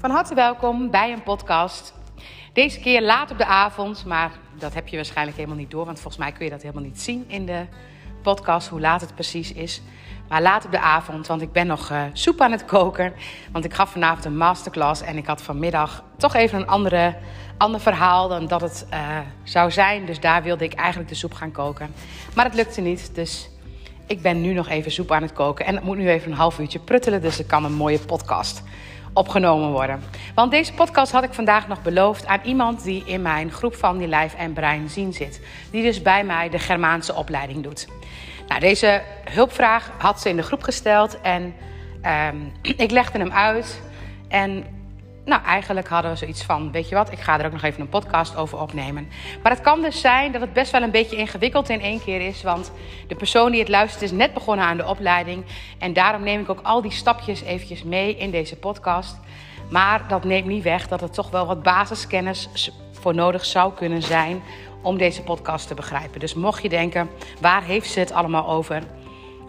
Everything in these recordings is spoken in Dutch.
Van harte welkom bij een podcast. Deze keer laat op de avond, maar dat heb je waarschijnlijk helemaal niet door, want volgens mij kun je dat helemaal niet zien in de podcast, hoe laat het precies is. Maar laat op de avond, want ik ben nog uh, soep aan het koken. Want ik gaf vanavond een masterclass en ik had vanmiddag toch even een andere, ander verhaal dan dat het uh, zou zijn. Dus daar wilde ik eigenlijk de soep gaan koken. Maar het lukte niet, dus ik ben nu nog even soep aan het koken. En het moet nu even een half uurtje pruttelen, dus er kan een mooie podcast opgenomen worden. Want deze podcast had ik vandaag nog beloofd aan iemand die in mijn groep van die lijf en brein zien zit. Die dus bij mij de Germaanse opleiding doet. Nou, deze hulpvraag had ze in de groep gesteld en um, ik legde hem uit. En nou, eigenlijk hadden we zoiets van: weet je wat, ik ga er ook nog even een podcast over opnemen. Maar het kan dus zijn dat het best wel een beetje ingewikkeld in één keer is. Want de persoon die het luistert is net begonnen aan de opleiding. En daarom neem ik ook al die stapjes eventjes mee in deze podcast. Maar dat neemt niet weg dat er toch wel wat basiskennis voor nodig zou kunnen zijn om deze podcast te begrijpen. Dus mocht je denken, waar heeft ze het allemaal over?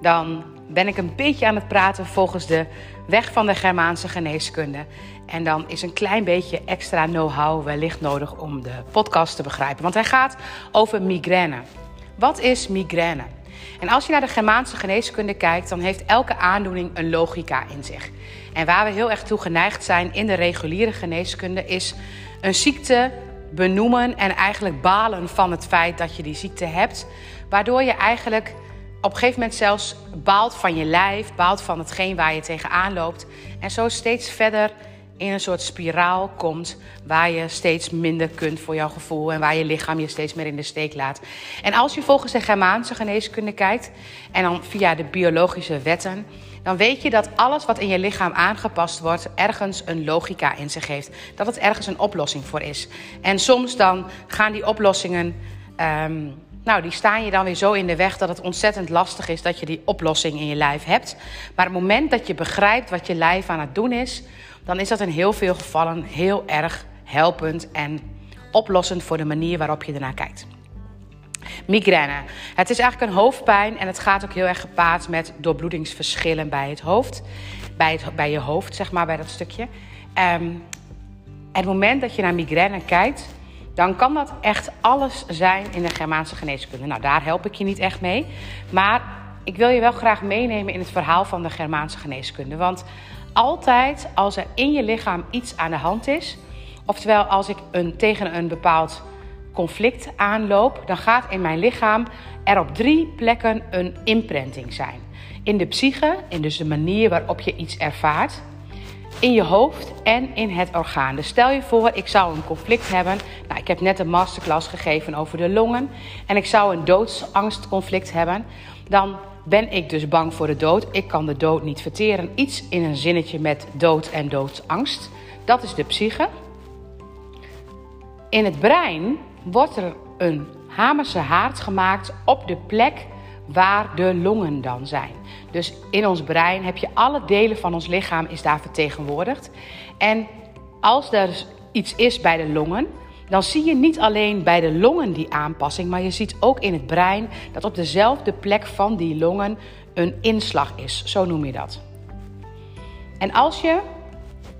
Dan ben ik een beetje aan het praten volgens de weg van de Germaanse geneeskunde. En dan is een klein beetje extra know-how wellicht nodig om de podcast te begrijpen. Want hij gaat over migraine. Wat is migraine? En als je naar de Germaanse geneeskunde kijkt, dan heeft elke aandoening een logica in zich. En waar we heel erg toe geneigd zijn in de reguliere geneeskunde, is een ziekte benoemen en eigenlijk balen van het feit dat je die ziekte hebt. Waardoor je eigenlijk op een gegeven moment zelfs baalt van je lijf, baalt van hetgeen waar je tegenaan loopt. En zo steeds verder in een soort spiraal komt waar je steeds minder kunt voor jouw gevoel en waar je lichaam je steeds meer in de steek laat. En als je volgens de Germaanse geneeskunde kijkt en dan via de biologische wetten, dan weet je dat alles wat in je lichaam aangepast wordt ergens een logica in zich heeft. Dat het ergens een oplossing voor is. En soms dan gaan die oplossingen. Um, nou, die staan je dan weer zo in de weg dat het ontzettend lastig is dat je die oplossing in je lijf hebt. Maar het moment dat je begrijpt wat je lijf aan het doen is, dan is dat in heel veel gevallen heel erg helpend en oplossend voor de manier waarop je ernaar kijkt. Migraine. Het is eigenlijk een hoofdpijn en het gaat ook heel erg gepaard met doorbloedingsverschillen bij het hoofd. Bij, bij je hoofd, zeg maar, bij dat stukje. Um, het moment dat je naar migraine kijkt, dan kan dat echt alles zijn in de Germaanse geneeskunde. Nou, daar help ik je niet echt mee. Maar ik wil je wel graag meenemen in het verhaal van de Germaanse geneeskunde. Want altijd als er in je lichaam iets aan de hand is, oftewel als ik een, tegen een bepaald conflict aanloop, dan gaat in mijn lichaam er op drie plekken een imprinting zijn. In de psyche, in dus de manier waarop je iets ervaart, in je hoofd en in het orgaan. Dus stel je voor, ik zou een conflict hebben. Nou, ik heb net een masterclass gegeven over de longen. En ik zou een doodsangstconflict hebben. Dan ben ik dus bang voor de dood. Ik kan de dood niet verteren. Iets in een zinnetje met dood en doodsangst. Dat is de psyche. In het brein wordt er een hamerse haard gemaakt op de plek waar de longen dan zijn. Dus in ons brein heb je alle delen van ons lichaam is daar vertegenwoordigd. En als er iets is bij de longen, dan zie je niet alleen bij de longen die aanpassing, maar je ziet ook in het brein dat op dezelfde plek van die longen een inslag is. Zo noem je dat. En als je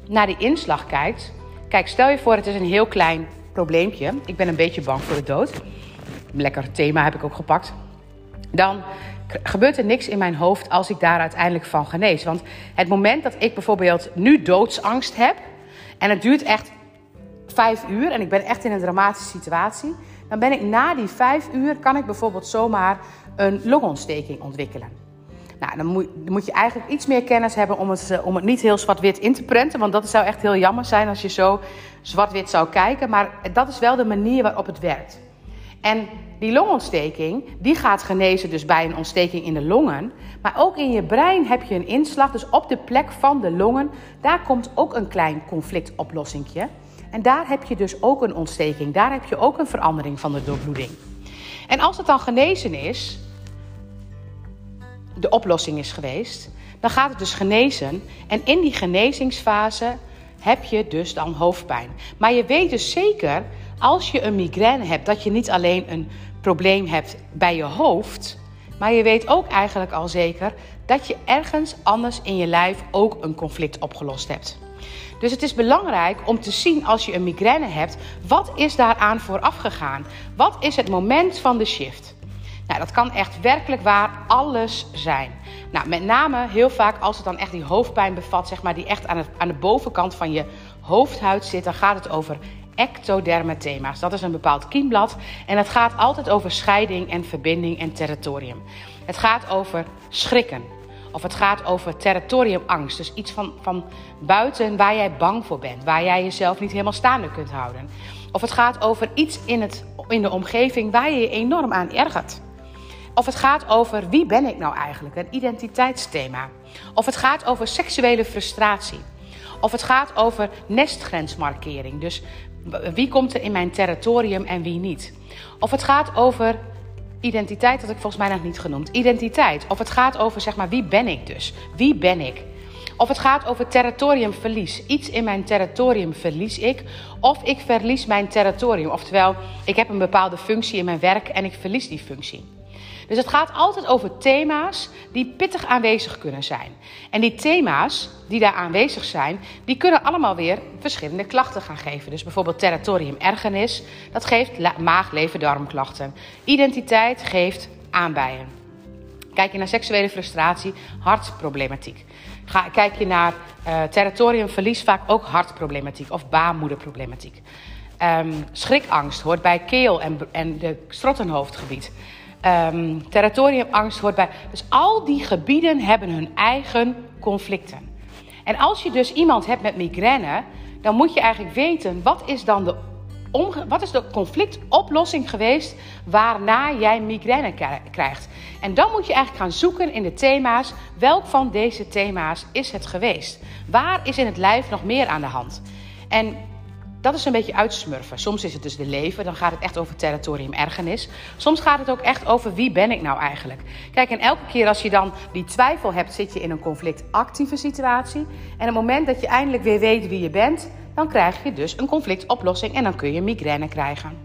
naar die inslag kijkt, kijk, stel je voor, het is een heel klein probleempje. Ik ben een beetje bang voor de dood. Lekker thema heb ik ook gepakt. Dan gebeurt er niks in mijn hoofd als ik daar uiteindelijk van genees. Want het moment dat ik bijvoorbeeld nu doodsangst heb en het duurt echt vijf uur en ik ben echt in een dramatische situatie, dan ben ik na die vijf uur kan ik bijvoorbeeld zomaar een longontsteking ontwikkelen. Nou, dan moet, je eigenlijk iets meer kennis hebben om het, eh, om het niet heel zwart-wit in te prenten. Want dat zou echt heel jammer zijn als je zo zwart-wit zou kijken. Maar dat is wel de manier waarop het werkt. En die longontsteking, die gaat genezen dus bij een ontsteking in de longen. Maar ook in je brein heb je een inslag. Dus op de plek van de longen, daar komt ook een klein conflictoplossingje. En daar heb je dus ook een ontsteking. Daar heb je ook een verandering van de doorbloeding. En als het dan genezen is, de oplossing is geweest, dan gaat het dus genezen. En in die genezingsfase heb je dus dan hoofdpijn. Maar je weet dus zeker, als je een migraine hebt, dat je niet alleen een probleem hebt bij je hoofd, maar je weet ook eigenlijk al zeker dat je ergens anders in je lijf ook een conflict opgelost hebt. Dus het is belangrijk om te zien als je een migraine hebt, wat is daaraan vooraf gegaan? Wat is het moment van de shift? Nou, dat kan echt werkelijk waar alles zijn. Nou, met name heel vaak als het dan echt die hoofdpijn bevat, zeg maar, die echt aan, het, aan de bovenkant van je hoofdhuid zit, dan gaat het over ectodermathema's. Dat is een bepaald kiemblad en het gaat altijd over scheiding en verbinding en territorium. Het gaat over schrikken. Of het gaat over territoriumangst. Dus iets van, van buiten waar jij bang voor bent. Waar jij jezelf niet helemaal staande kunt houden. Of het gaat over iets in, het, in de omgeving waar je je enorm aan ergert. Of het gaat over wie ben ik nou eigenlijk, een identiteitsthema. Of het gaat over seksuele frustratie. Of het gaat over nestgrensmarkering. Dus wie komt er in mijn territorium en wie niet. Of het gaat over identiteit, dat ik volgens mij nog niet genoemd. Identiteit. Of het gaat over, zeg maar, wie ben ik dus? Wie ben ik? Of het gaat over territoriumverlies. Iets in mijn territorium verlies ik. Of ik verlies mijn territorium. Oftewel, ik heb een bepaalde functie in mijn werk en ik verlies die functie. Dus het gaat altijd over thema's die pittig aanwezig kunnen zijn. En die thema's die daar aanwezig zijn, die kunnen allemaal weer verschillende klachten gaan geven. Dus bijvoorbeeld territorium ergernis, dat geeft maag, lever, darmklachten. Identiteit geeft aanbijen. Kijk je naar seksuele frustratie, hartproblematiek. Ga, kijk je naar uh, territoriumverlies, vaak ook hartproblematiek of baarmoederproblematiek. Um, schrikangst hoort bij keel en, en de strottenhoofdgebied. Um, territoriumangst hoort bij. Dus al die gebieden hebben hun eigen conflicten. En als je dus iemand hebt met migraine, dan moet je eigenlijk weten wat is dan de, wat is de conflictoplossing geweest waarna jij migraine krijgt. En dan moet je eigenlijk gaan zoeken in de thema's. Welk van deze thema's is het geweest? Waar is in het lijf nog meer aan de hand? En dat is een beetje uitsmurfen. Soms is het dus de leven, dan gaat het echt over territorium ergernis. Soms gaat het ook echt over wie ben ik nou eigenlijk. Kijk, en elke keer als je dan die twijfel hebt, zit je in een conflictactieve situatie. En het moment dat je eindelijk weer weet wie je bent, dan krijg je dus een conflictoplossing en dan kun je migraine krijgen.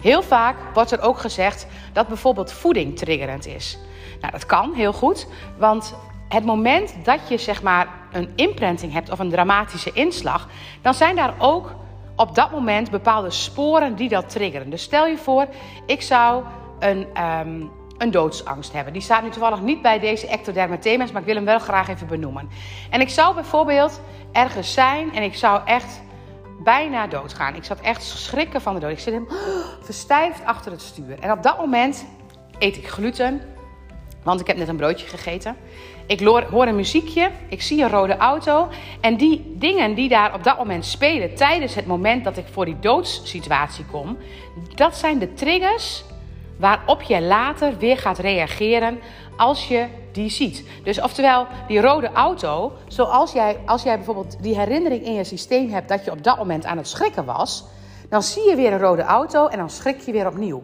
Heel vaak wordt er ook gezegd dat bijvoorbeeld voeding triggerend is. Nou, dat kan heel goed, want het moment dat je zeg maar een imprinting hebt of een dramatische inslag, dan zijn daar ook op dat moment bepaalde sporen die dat triggeren. Dus stel je voor, ik zou een, um, een doodsangst hebben. Die staat nu toevallig niet bij deze ectodermatemes, maar ik wil hem wel graag even benoemen. En ik zou bijvoorbeeld ergens zijn en ik zou echt bijna doodgaan. Ik zat echt schrikken van de dood. Ik zit hem verstijfd achter het stuur. En op dat moment eet ik gluten, want ik heb net een broodje gegeten. Ik hoor een muziekje, ik zie een rode auto. En die dingen die daar op dat moment spelen tijdens het moment dat ik voor die doodssituatie kom, dat zijn de triggers waarop je later weer gaat reageren als je die ziet. Dus oftewel, die rode auto, zoals jij, als jij bijvoorbeeld die herinnering in je systeem hebt dat je op dat moment aan het schrikken was, dan zie je weer een rode auto en dan schrik je weer opnieuw.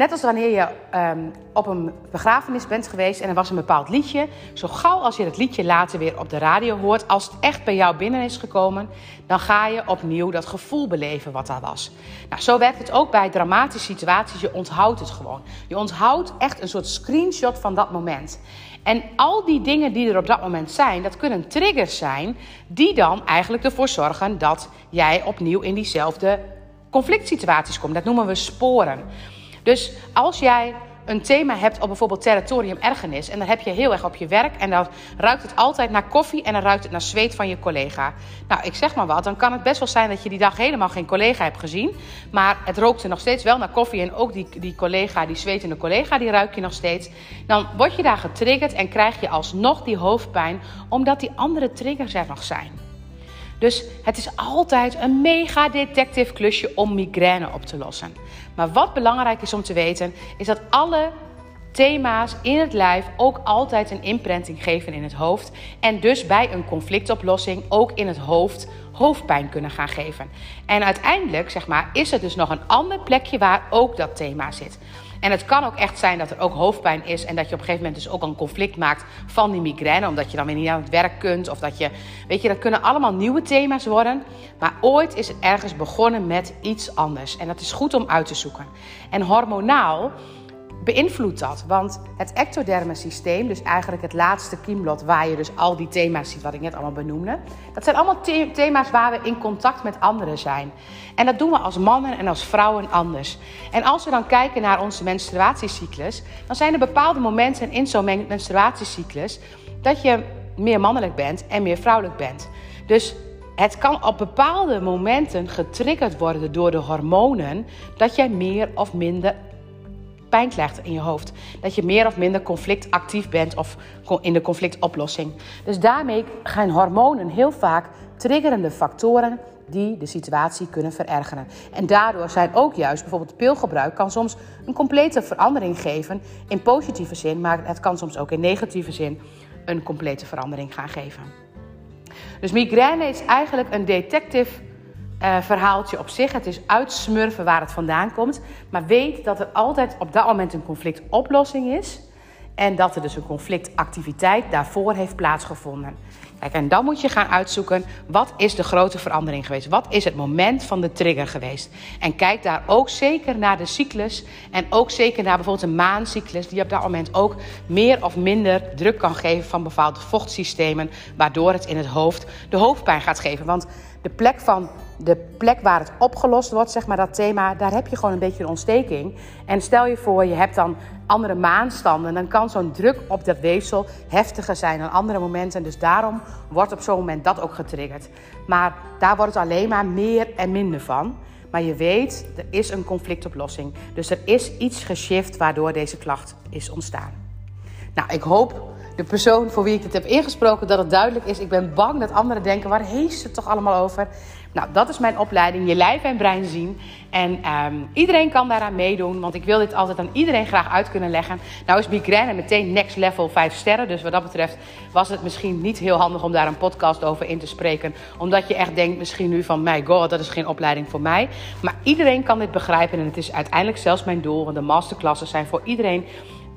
Net als wanneer je um, op een begrafenis bent geweest en er was een bepaald liedje. Zo gauw als je het liedje later weer op de radio hoort, als het echt bij jou binnen is gekomen, dan ga je opnieuw dat gevoel beleven wat daar was. Nou, zo werkt het ook bij dramatische situaties. Je onthoudt het gewoon. Je onthoudt echt een soort screenshot van dat moment. En al die dingen die er op dat moment zijn, dat kunnen triggers zijn die dan eigenlijk ervoor zorgen dat jij opnieuw in diezelfde conflict situaties komt. Dat noemen we sporen. Dus als jij een thema hebt op bijvoorbeeld territorium ergernis en dan heb je heel erg op je werk en dan ruikt het altijd naar koffie en dan ruikt het naar zweet van je collega. Nou, ik zeg maar wat, dan kan het best wel zijn dat je die dag helemaal geen collega hebt gezien, maar het rookte nog steeds wel naar koffie en ook die, die collega, die zwetende collega, die ruik je nog steeds. Dan word je daar getriggerd en krijg je alsnog die hoofdpijn omdat die andere triggers er nog zijn. Dus het is altijd een mega detective klusje om migraine op te lossen. Maar wat belangrijk is om te weten, is dat alle thema's in het lijf ook altijd een imprinting geven in het hoofd. En dus bij een conflictoplossing ook in het hoofd hoofdpijn kunnen gaan geven. En uiteindelijk, zeg maar, is er dus nog een ander plekje waar ook dat thema zit. En het kan ook echt zijn dat er ook hoofdpijn is en dat je op een gegeven moment dus ook een conflict maakt van die migraine, omdat je dan weer niet aan het werk kunt of dat je, weet je, dat kunnen allemaal nieuwe thema's worden. Maar ooit is het ergens begonnen met iets anders en dat is goed om uit te zoeken. En hormonaal beïnvloedt dat. Want het ectoderme systeem, dus eigenlijk het laatste kiemblad waar je dus al die thema's ziet wat ik net allemaal benoemde. Dat zijn allemaal thema's waar we in contact met anderen zijn. En dat doen we als mannen en als vrouwen anders. En als we dan kijken naar onze menstruatiecyclus, dan zijn er bepaalde momenten in zo'n menstruatiecyclus dat je meer mannelijk bent en meer vrouwelijk bent. Dus het kan op bepaalde momenten getriggerd worden door de hormonen dat jij meer of minder pijn krijgt in je hoofd. Dat je meer of minder conflictactief bent of in de conflictoplossing. Dus daarmee gaan hormonen heel vaak triggerende factoren die de situatie kunnen verergeren. En daardoor zijn ook juist bijvoorbeeld pilgebruik kan soms een complete verandering geven in positieve zin, maar het kan soms ook in negatieve zin een complete verandering gaan geven. Dus migraine is eigenlijk een detective uh, verhaaltje op zich. Het is uitsmurven waar het vandaan komt. Maar weet dat er altijd op dat moment een conflictoplossing is. En dat er dus een conflictactiviteit daarvoor heeft plaatsgevonden. Kijk, en dan moet je gaan uitzoeken wat is de grote verandering geweest? Wat is het moment van de trigger geweest? En kijk daar ook zeker naar de cyclus en ook zeker naar bijvoorbeeld een maancyclus die op dat moment ook meer of minder druk kan geven van bepaalde vochtsystemen, waardoor het in het hoofd de hoofdpijn gaat geven. Want de plek van de plek waar het opgelost wordt, zeg maar dat thema, daar heb je gewoon een beetje een ontsteking. En stel je voor, je hebt dan andere maanstanden, dan kan zo'n druk op dat weefsel heftiger zijn dan andere momenten. Dus daarom wordt op zo'n moment dat ook getriggerd. Maar daar wordt het alleen maar meer en minder van. Maar je weet, er is een conflictoplossing. Dus er is iets geshift waardoor deze klacht is ontstaan. Nou, ik hoop de persoon voor wie ik het heb ingesproken dat het duidelijk is. Ik ben bang dat anderen denken, waar heeft het toch allemaal over? Nou, dat is mijn opleiding, je lijf en brein zien. En ehm, iedereen kan daaraan meedoen, want ik wil dit altijd aan iedereen graag uit kunnen leggen. Nou is migraine meteen next level 5 sterren, dus wat dat betreft was het misschien niet heel handig om daar een podcast over in te spreken. Omdat je echt denkt misschien nu van, my god, dat is geen opleiding voor mij. Maar iedereen kan dit begrijpen en het is uiteindelijk zelfs mijn doel, want de masterclasses zijn voor iedereen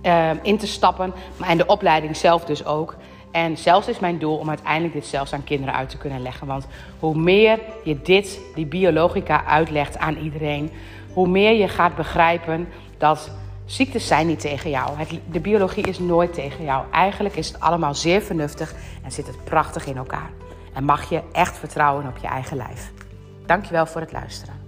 ehm, in te stappen. Maar en de opleiding zelf dus ook. En zelfs is mijn doel om uiteindelijk dit zelfs aan kinderen uit te kunnen leggen. Want hoe meer je dit, die biologica, uitlegt aan iedereen, hoe meer je gaat begrijpen dat ziektes zijn niet tegen jou. de biologie is nooit tegen jou. Eigenlijk is het allemaal zeer vernuftig en zit het prachtig in elkaar. En mag je echt vertrouwen op je eigen lijf. Dankjewel voor het luisteren.